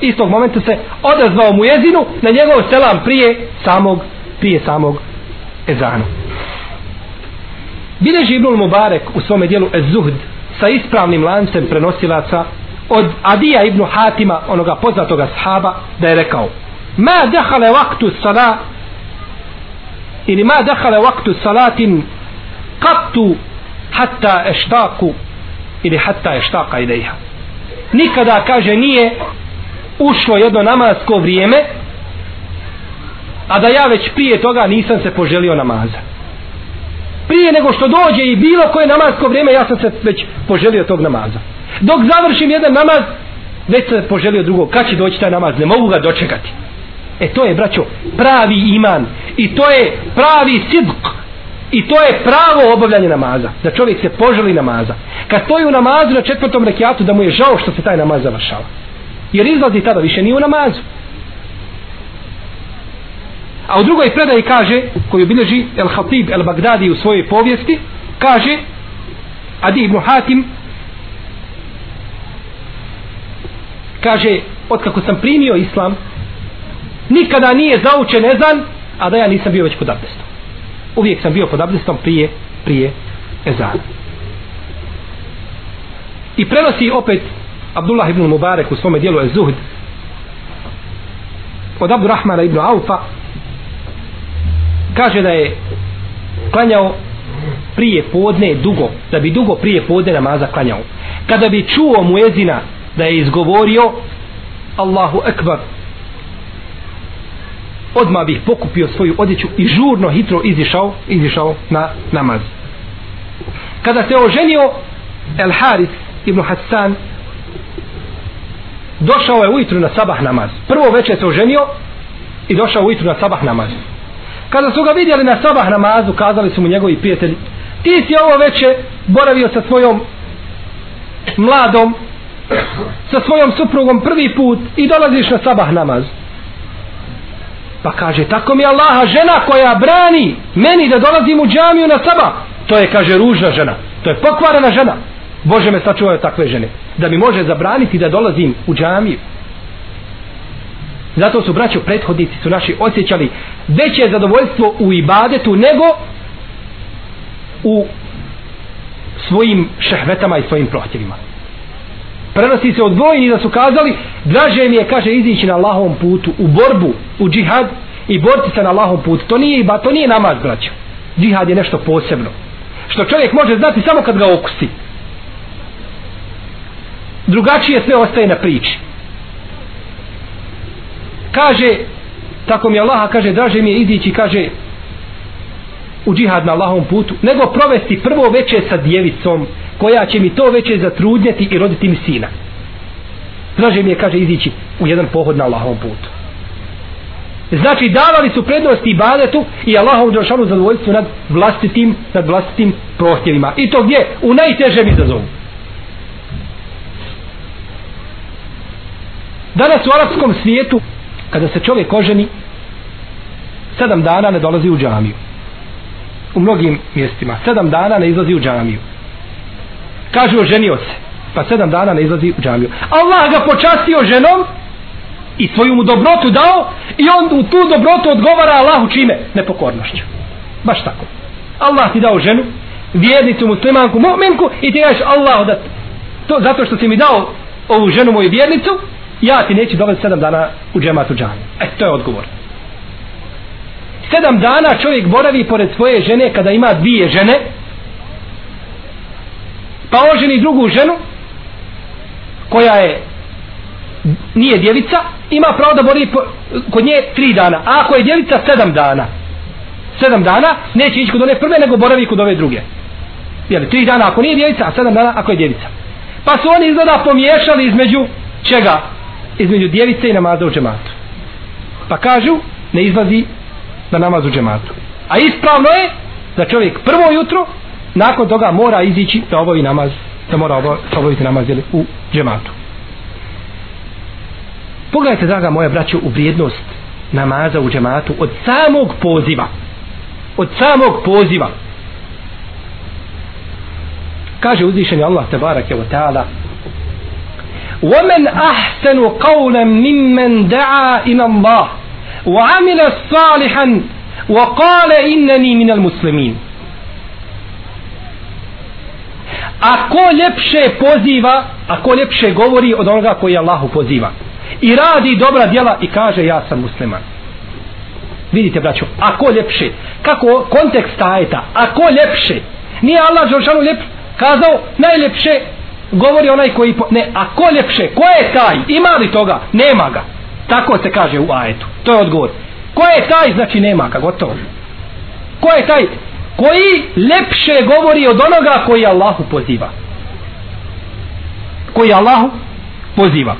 Istog momenta se odazvao mujezinu na njegov selam prije samog prije samog ezana. Bileži Ibnul Mubarek u svome dijelu Ez-Zuhd sa ispravnim lancem prenosilaca od Adija ibn Hatima, onoga poznatoga sahaba, da je rekao Ma dehale vaktu sala ili ma dehale vaktu salatin kattu hatta eštaku ili hatta eštaka ilaiha. Nikada, kaže, nije ušlo jedno namasko vrijeme a da ja već prije toga nisam se poželio namaza. Prije nego što dođe i bilo koje namasko vrijeme ja sam se već poželio tog namaza dok završim jedan namaz već se poželio drugog kad će doći taj namaz? Ne mogu ga dočekati. E to je braćo pravi iman. I to je pravi sidk i to je pravo obavljanje namaza. Da čovjek se poželi namaza. Kad stoji u namazu na četvrtom rekiatu da mu je žao što se taj namaz završava. Jer izlazi tada više nije u namazu. A u drugoj predaji kaže koju bilježi El Hatib El Bagdadi u svojoj povijesti kaže Adi ibn Hatim kaže otkako sam primio islam nikada nije zaučen ezan a da ja nisam bio već pod abdestom. Uvijek sam bio pod abdestom prije prije ezana. I prenosi opet Abdullah ibn Mubarek u svome dijelu Ezuhd od Abdurrahmana ibn Aufa. Kaže da je klanjao prije podne dugo da bi dugo prije podne namaza klanjao. Kada bi čuo muezina da je izgovorio Allahu Ekbar odmah bih pokupio svoju odjeću i žurno hitro izišao izišao na namaz. Kada se oženio El Haris ibn Hassan došao je ujutru na sabah namaz. Prvo večer se oženio i došao ujutru na sabah namaz. Kada su ga vidjeli na sabah namazu kazali su mu njegovi prijatelji ti si ovo veče boravio sa svojom mladom sa svojom suprugom prvi put i dolaziš na sabah namaz. Pa kaže tako mi Allaha žena koja brani meni da dolazim u džamiju na sabah. To je kaže ružna žena. To je pokvarena žena. Bože me sačuvaju takve žene. Da mi može zabraniti da dolazim u džamiju. Zato su braćo prethodnici su naši osjećali veće zadovoljstvo u ibadetu nego u svojim šehvetama i svojim prohtjevima prenosi se od brojni da su kazali draže mi je kaže izići na Allahovom putu u borbu, u džihad i boriti se na Allahovom putu. To nije, iba, to nije namaz braćo. Džihad je nešto posebno što čovjek može znati samo kad ga okusi drugačije sve ostaje na priči. Kaže tako mi Allah kaže draže mi je izići kaže u džihad na Allahovom putu nego provesti prvo veče sa djevicom koja će mi to veče zatrudnjati i roditi mi sina. Draže mi je kaže izići u jedan pohod na Allahovom putu. Znači davali su prednosti badetu i Allahovom došanu zadovoljstvu nad vlastitim nad vlastitim prohtjevima. I to gdje? u najtežem izazovu. Danas u arapskom svijetu kada se čovjek oženi sedam dana ne dolazi u džamiju. U mnogim mjestima sedam dana ne izlazi u džamiju kaže oženio se pa sedam dana ne izlazi u džamiju Allah ga počastio ženom i svoju mu dobrotu dao i on u tu dobrotu odgovara Allahu čime? nepokornošću baš tako Allah ti dao ženu vjernicu, muslimanku, mu'minku i ti kažeš Allah da to, zato što si mi dao ovu ženu moju vjernicu ja ti neću dovesti sedam dana u džematu džamiju. E, to je odgovor. Sedam dana čovjek boravi pored svoje žene kada ima dvije žene, pa oženi drugu ženu, koja je nije djevica, ima pravo da boravi kod nje tri dana. A ako je djevica sedam dana, sedam dana, neće ići kod one prve, nego boravi kod ove druge. Jeli, tri dana ako nije djevica, a sedam dana ako je djevica. Pa su oni izgleda pomiješali između čega? između djevice i namaza u džematu. Pa kažu, ne izlazi na namaz u džematu. A ispravno je da čovjek prvo jutro, nakon toga mora izići da obavi namaz, da mora obaviti namaz jeli, u džematu. Pogledajte, draga moja braćo, u vrijednost namaza u džematu od samog poziva. Od samog poziva. Kaže uzvišenje Allah te barake wa ta'ala ومن أحسن قولا ممن دعا إلى الله وعمل صالحا وقال إنني من المسلمين a ko ljepše poziva, a ko lepše govori od onoga koji Allahu poziva? I radi dobra djela i kaže ja sam musliman. Vidite braćo, ako ljepše? Kako kontekst ajeta, ako ljepše? Nije Allah Đelšanu ljep kazao najljepše govori onaj koji po... ne, a ko ljepše, ko je taj? Ima li toga, nema ga. Tako se kaže u ajetu, to je odgovor. Ko je taj, znači nema ga, gotovo. Ko je taj? Koji lepše govori od onoga koji Allahu poziva. Koji Allahu poziva.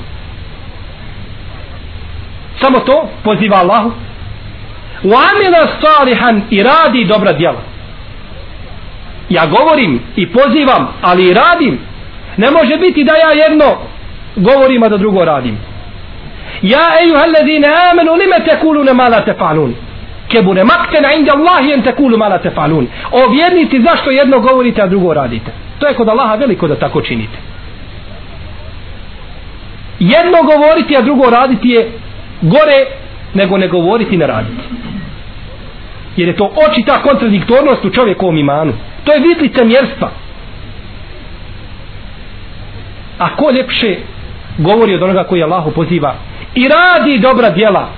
Samo to poziva Allahu. U amila salihan i radi dobra djela. Ja govorim i pozivam ali i radim. Ne može biti da ja jedno govorim, a da drugo radim. Ja ejuha alladine amenu lime tekulune ma la tefalun kebure makten inda Allahi en tekulu mala tefalun. O vjernici zašto jedno govorite, a drugo radite. To je kod Allaha veliko da tako činite. Jedno govoriti, a drugo raditi je gore nego ne govoriti ne raditi. Jer je to očita kontradiktornost u čovjekovom imanu. To je vidlice mjerstva a ko ljepše govori od onoga koji Allahu poziva i radi dobra djela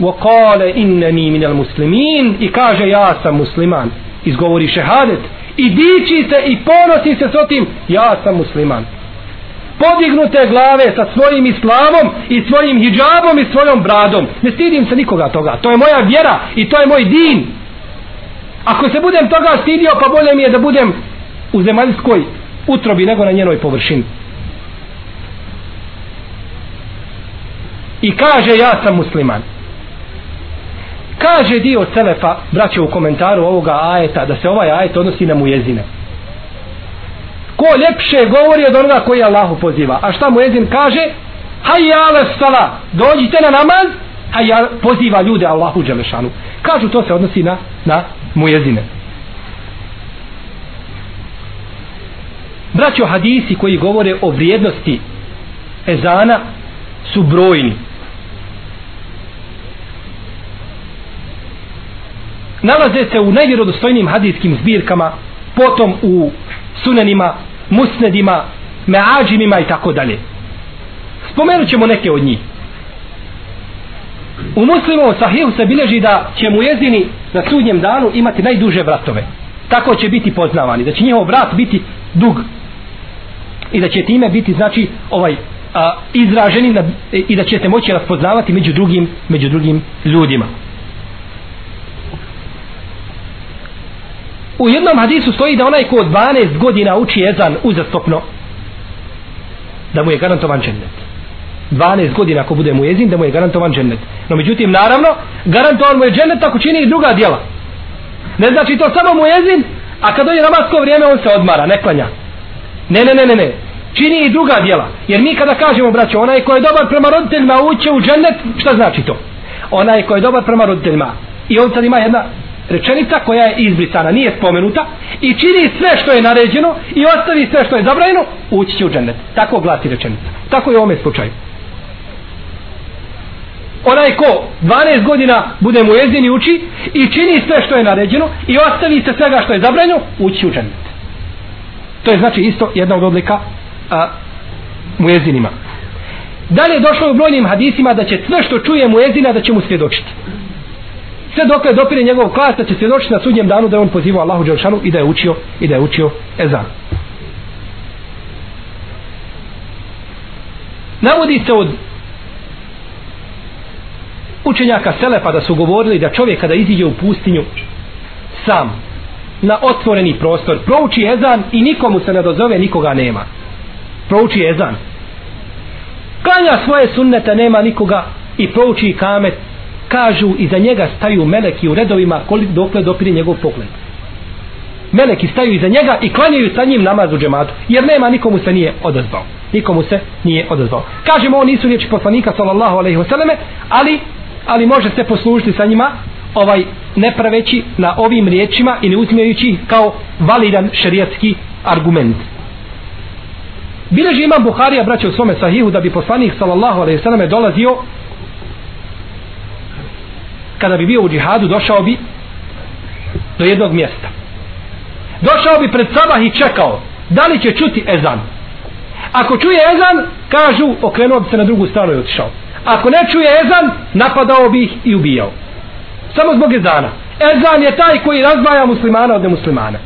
وقال انني من المسلمين i kaže ja sam musliman. Izgovori šehadet. I diči se i ponosi se s tim ja sam musliman. Podignute glave sa svojim islamom i svojim hijabom i svojom bradom. Ne stidim se nikoga toga. To je moja vjera i to je moj din. Ako se budem toga stidio pa bolje mi je da budem u zemaljskoj utrobi nego na njenoj površini. I kaže ja sam musliman. Kaže dio Selefa, braće u komentaru ovoga ajeta, da se ovaj ajet odnosi na mujezine. Ko ljepše govori od onoga koji Allahu poziva. A šta mujezin kaže? Hajjale sala, dođite na namaz, a ja poziva ljude Allahu Đelešanu. Kažu to se odnosi na, na mujezine. Braćo hadisi koji govore o vrijednosti ezana su brojni. Nalaze se u najvjerodostojnijim hadijskim zbirkama, potom u sunenima, musnedima, meađimima i tako dalje. Spomenut ćemo neke od njih. U muslimovom sahihu se bileži da će mu jezini na sudnjem danu imati najduže vratove. Tako će biti poznavani. Da će njihov vrat biti dug. I da će time biti znači ovaj a, izraženi na, i da ćete moći raspoznavati među drugim, među drugim ljudima. U jednom hadisu stoji da onaj ko od 12 godina uči ezan uzastopno da mu je garantovan džennet. 12 godina ako bude mu jezin da mu je garantovan džennet. No međutim, naravno, garantovan mu je džennet ako čini i druga djela. Ne znači to samo mu jezin, a kad dođe namasko vrijeme on se odmara, ne klanja. Ne, ne, ne, ne, ne. Čini i druga djela. Jer mi kada kažemo, braćo, onaj ko je dobar prema roditeljima uće u džennet, šta znači to? Onaj ko je dobar prema roditeljima. I on sad ima jedna rečenica koja je izbrisana, nije spomenuta i čini sve što je naređeno i ostavi sve što je zabranjeno, ući će u džennet. Tako glasi rečenica. Tako je u ovome slučaju onaj ko 12 godina bude mu jezdini uči i čini sve što je naređeno i ostavi se svega što je zabranjeno, ući u džennet. To je znači isto jedna od odlika a, mu jezinima. Dalje je došlo u brojnim hadisima da će sve što čuje mu jezina da će mu svjedočiti. Sve dok je dopire njegov klas da će svjedočiti na sudnjem danu da je on pozivao Allahu Đelšanu i da je učio i da je učio ezan. Navodi se od učenjaka Selefa da su govorili da čovjek kada iziđe u pustinju sam na otvoreni prostor prouči ezan i nikomu se ne dozove nikoga nema prouči ezan klanja svoje sunnete nema nikoga i prouči kamet kažu i za njega staju meleki u redovima koliko dokle dopiri njegov pogled. Meleki staju iza njega i klanjaju sa njim namaz u džematu jer nema nikomu se nije odazvao. Nikomu se nije odazvao. Kažemo ovo nisu riječi poslanika sallallahu alejhi ve selleme ali ali može se poslužiti sa njima ovaj ne praveći na ovim riječima i ne uzmijajući kao validan šerijatski argument. Bileži imam Buharija, braće u svome sahihu, da bi poslanik sallallahu alejhi ve selleme dolazio kada bi bio u džihadu, došao bi do jednog mjesta. Došao bi pred sabah i čekao da li će čuti ezan. Ako čuje ezan, kažu, okrenuo bi se na drugu stranu i otišao ako ne čuje ezan, napadao bi ih i ubijao. Samo zbog ezana. Ezan je taj koji razdvaja muslimana od nemuslimana.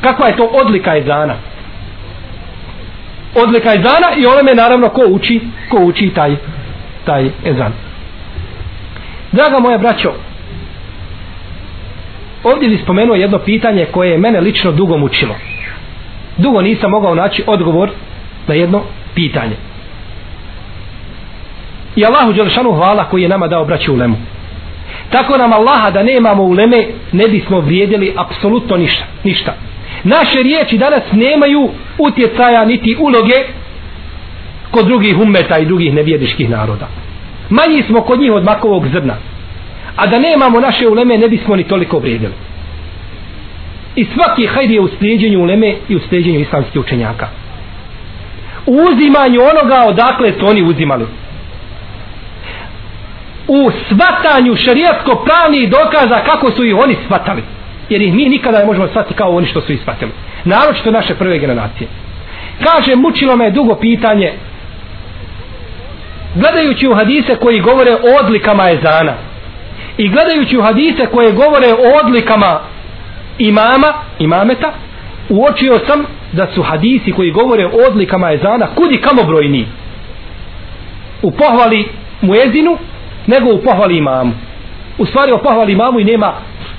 Kakva je to odlika ezana? Odlika ezana i onome naravno ko uči, ko uči taj, taj ezan. Draga moja braćo, ovdje bi spomenuo jedno pitanje koje je mene lično dugo mučilo. Dugo nisam mogao naći odgovor na jedno pitanje. I Allahu Đelšanu hvala koji je nama dao braću u lemu. Tako nam Allaha da nemamo u leme ne bismo vrijedili apsolutno ništa. ništa. Naše riječi danas nemaju utjecaja niti uloge kod drugih umeta i drugih nevjediških naroda. Manji smo kod njih od makovog zrna. A da nemamo naše uleme ne bismo ni toliko vrijedili. I svaki hajd je u slijedjenju uleme i u slijedjenju islamskih učenjaka. U uzimanju onoga odakle su oni uzimali u svatanju šarijatsko pravnih dokaza kako su ih oni svatali jer ih mi nikada ne možemo shvatiti kao oni što su ih shvatili naročito naše prve generacije kaže mučilo me dugo pitanje gledajući u hadise koji govore o odlikama ezana i gledajući u hadise koje govore o odlikama imama imameta uočio sam da su hadisi koji govore o odlikama ezana kudi kamo brojni. U pohvali muezinu nego u pohvali imamu. U stvari o pohvali imamu i nema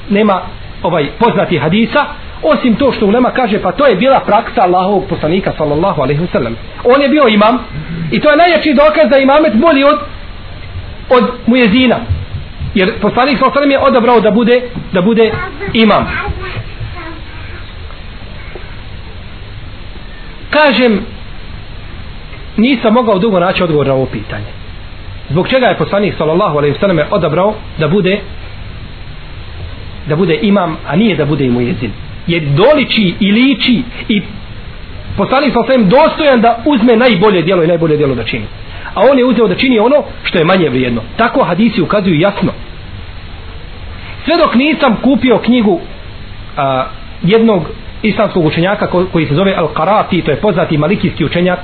nema ovaj poznati hadisa osim to što ulema kaže pa to je bila praksa Allahovog poslanika sallallahu alaihi wasallam. on je bio imam i to je najjači dokaz da imamet bolji od od mujezina. Jer poslanik sallallahu alaihi wasallam je odabrao da bude da bude imam. Kažem nisam mogao dugo naći odgovor na ovo pitanje. Zbog čega je poslanik sallallahu alejhi ve selleme odabrao da bude da bude imam a nije da bude imujezin je doliči i liči i poslanik sa svem dostojan da uzme najbolje djelo i najbolje djelo da čini. A on je uzeo da čini ono što je manje vrijedno. Tako hadisi ukazuju jasno. Sve dok nisam kupio knjigu a, jednog islamskog učenjaka ko, koji se zove Al-Karati, to je poznati malikijski učenjak,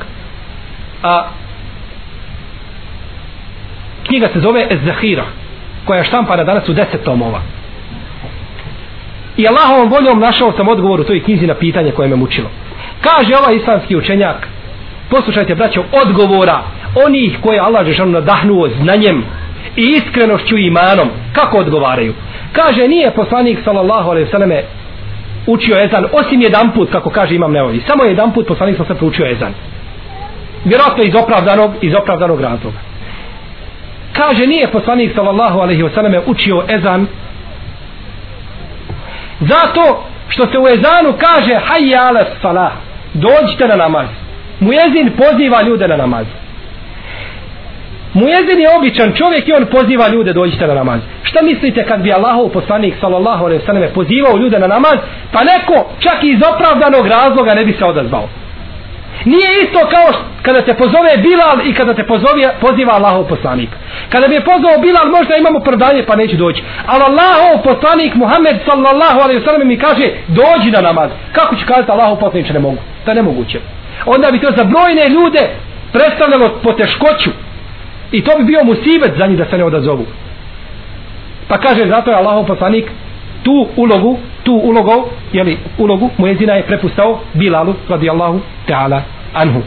a knjiga se zove Ez-Zahira, koja je štampana danas u deset tomova. I Allahovom voljom našao sam odgovor u toj knjizi na pitanje koje me mučilo. Kaže ovaj islamski učenjak, poslušajte braćo, odgovora onih koje Allah Žešanu nadahnuo znanjem i iskrenošću i imanom, kako odgovaraju? Kaže, nije poslanik sallallahu alaihi vseleme učio ezan, osim jedan put, kako kaže imam neovi. Samo jedan put poslanik sam se proučio ezan. Vjerojatno iz opravdanog, iz opravdanog razloga. Kaže, nije poslanik sallallahu alaihi wasallam učio ezan zato što se u ezanu kaže hajja ala salah, dođite na namaz. Mujezin poziva ljude na namaz. Mujezin je običan čovjek i on poziva ljude dođite na namaz. Šta mislite kad bi Allahov poslanik sallallahu alejhi ve selleme pozivao ljude na namaz, pa neko čak i iz opravdanog razloga ne bi se odazvao. Nije isto kao kada te pozove Bilal i kada te pozove, poziva Allahov poslanik. Kada bi je pozvao Bilal možda imamo prdanje pa neće doći. Ali Allahov poslanik Muhammed sallallahu alejhi ve mi kaže dođi na namaz. Kako će kazati Allahov poslanik ne mogu? To je nemoguće. Onda bi to za brojne ljude predstavljalo poteškoću I to bi bio musibet za njih da se ne odazovu. Pa kaže, zato je Allahov poslanik tu ulogu, tu ulogu, jeli, ulogu muezina je prepustao Bilalu, radijallahu ta'ala anhu.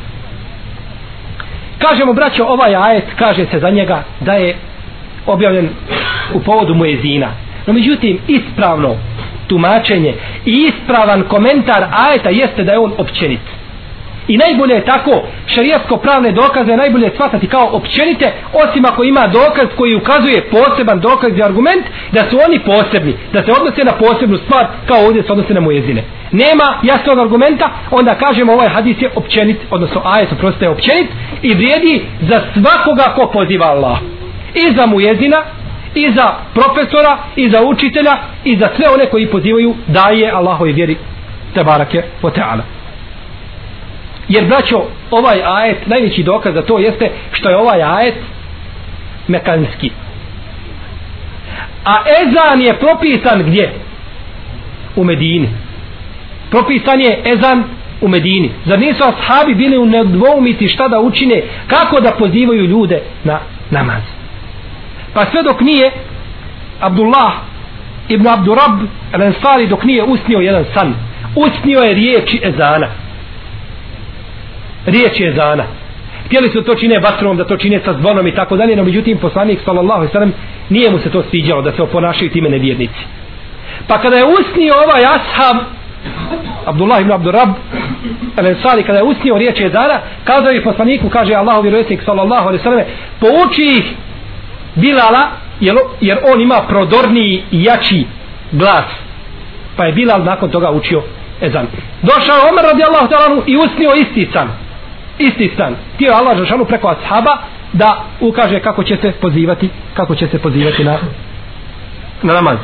Kažemo, braćo, ovaj ajet, kaže se za njega da je objavljen u povodu muezina. No, međutim, ispravno tumačenje i ispravan komentar ajeta jeste da je on općenit. I najbolje je tako šarijatsko pravne dokaze najbolje shvatati kao općenite osim ako ima dokaz koji ukazuje poseban dokaz i argument da su oni posebni, da se odnose na posebnu stvar kao ovdje se odnose na mujezine. Nema jasnog argumenta, onda kažemo ovaj hadis je općenit, odnosno ajet prosto je općenit i vrijedi za svakoga ko poziva Allah. I za mujezina, i za profesora, i za učitelja, i za sve one koji pozivaju daje Allahoj vjeri. Tebarake o teala. Jer braćo, ovaj ajet, najveći dokaz za to jeste što je ovaj ajet mekanski. A ezan je propisan gdje? U Medini. Propisan je ezan u Medini. Zar nisu ashabi bili u nedvoumici šta da učine, kako da pozivaju ljude na namaz? Pa sve dok nije Abdullah ibn Abdurab al dok nije usnio jedan san. Usnio je riječi ezana riječ je zana htjeli su to čine vatrom da to čine sa zvonom i tako dalje no međutim poslanik sallallahu sallam nije mu se to sviđalo da se oponašaju time nevjernici. Pa kada je usnio ovaj ashab Abdullah ibn Abdurrab Al-Ansari kada je usnio riječ je zana kazao je poslaniku kaže Allahu vjerovjesnik sallallahu alaihi sallam pouči ih Bilala jer, jer on ima prodorniji i jači glas. Pa je Bilal nakon toga učio ezan. Došao Omer radijallahu ta'ala i usnio isti san isti stan. Tio Allah Žešanu preko ashaba da ukaže kako će se pozivati kako će se pozivati na na namaz.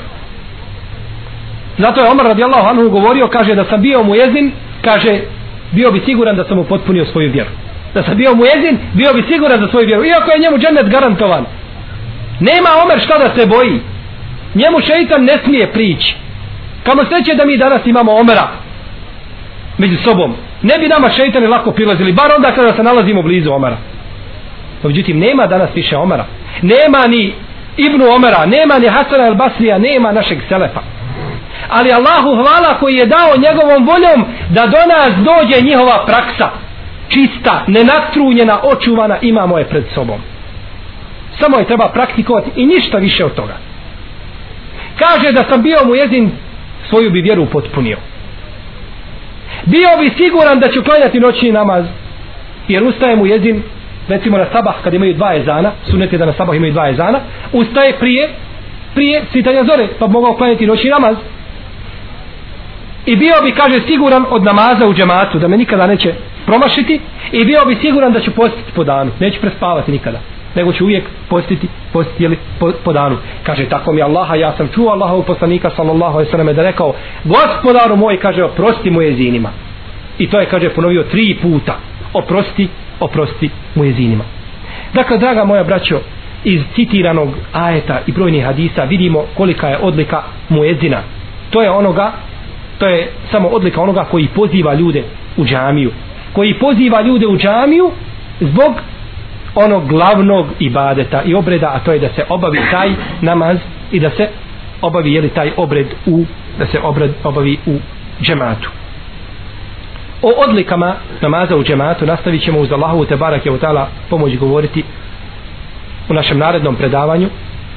Zato je Omar radijallahu anhu govorio, kaže da sam bio mu jezin, kaže bio bi siguran da sam upotpunio svoju vjeru. Da sam bio mu jezin, bio bi siguran za svoju vjeru. Iako je njemu džennet garantovan. Nema Omer šta da se boji. Njemu šeitan ne smije prići. Kamo sreće da mi danas imamo Omera među sobom ne bi nama šeitani lako prilazili bar onda kada se nalazimo blizu Omara. Pa međutim nema danas više Omara. Nema ni Ibnu Omara nema ni Hasana el Basrija nema našeg Selefa. Ali Allahu hvala koji je dao njegovom voljom da do nas dođe njihova praksa. Čista, nenatrunjena, očuvana imamo je pred sobom. Samo je treba praktikovati i ništa više od toga. Kaže da sam bio mu jezin svoju bi vjeru potpunio bio bi siguran da će klanjati noćni namaz. Jer ustaje mu jezin recimo na sabah kad imaju dva ezana sunet je da na sabah imaju dva ezana ustaje prije prije svitanja zore pa bi mogao klanjati noćni namaz. I bio bi kaže siguran od namaza u džematu da me nikada neće promašiti i bio bi siguran da će postiti po danu neće prespavati nikada nego će uvijek postiti postiti jeli, po, po danu kaže tako mi Allaha ja sam čuo Allahovog poslanika sallallahu alejhi ve selleme da rekao gospodaru moj kaže oprosti mu jezinima. i to je kaže ponovio tri puta oprosti oprosti mu jezinima. dakle draga moja braćo iz citiranog ajeta i brojnih hadisa vidimo kolika je odlika muezina to je onoga to je samo odlika onoga koji poziva ljude u džamiju koji poziva ljude u džamiju zbog onog glavnog ibadeta i obreda a to je da se obavi taj namaz i da se obavi jeli taj obred u da se obred obavi u džematu. O odlikama namaza u džematu nastavit ćemo uz Allahovu te barak je utala pomoć govoriti u našem narednom predavanju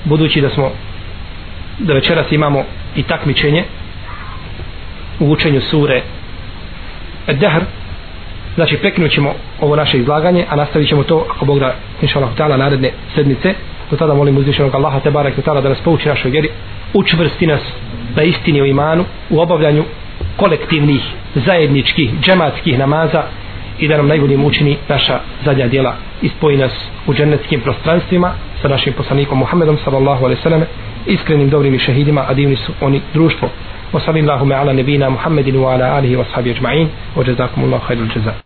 budući da smo da večeras imamo i takmičenje u učenju sure Dehr znači prekinut ćemo ovo naše izlaganje a nastavit ćemo to ako Bog da inša Allah ta'ala naredne sedmice. Do tada molim uzvišenog Allaha te barak ta'ala da nas pouči našoj vjeri učvrsti nas na istini o imanu u obavljanju kolektivnih zajedničkih džematskih namaza i da nam najboljim učini naša zadnja djela. I spoji nas u džennetskim prostranstvima sa našim poslanikom Muhammedom sallallahu alaihi sallam iskrenim dobrim i šehidima a divni su oni društvo. Wa sallallahu ala nebina Muhammedinu wa ala alihi wa sahabi ajma'in. Wa jazakumullahu khairul jazak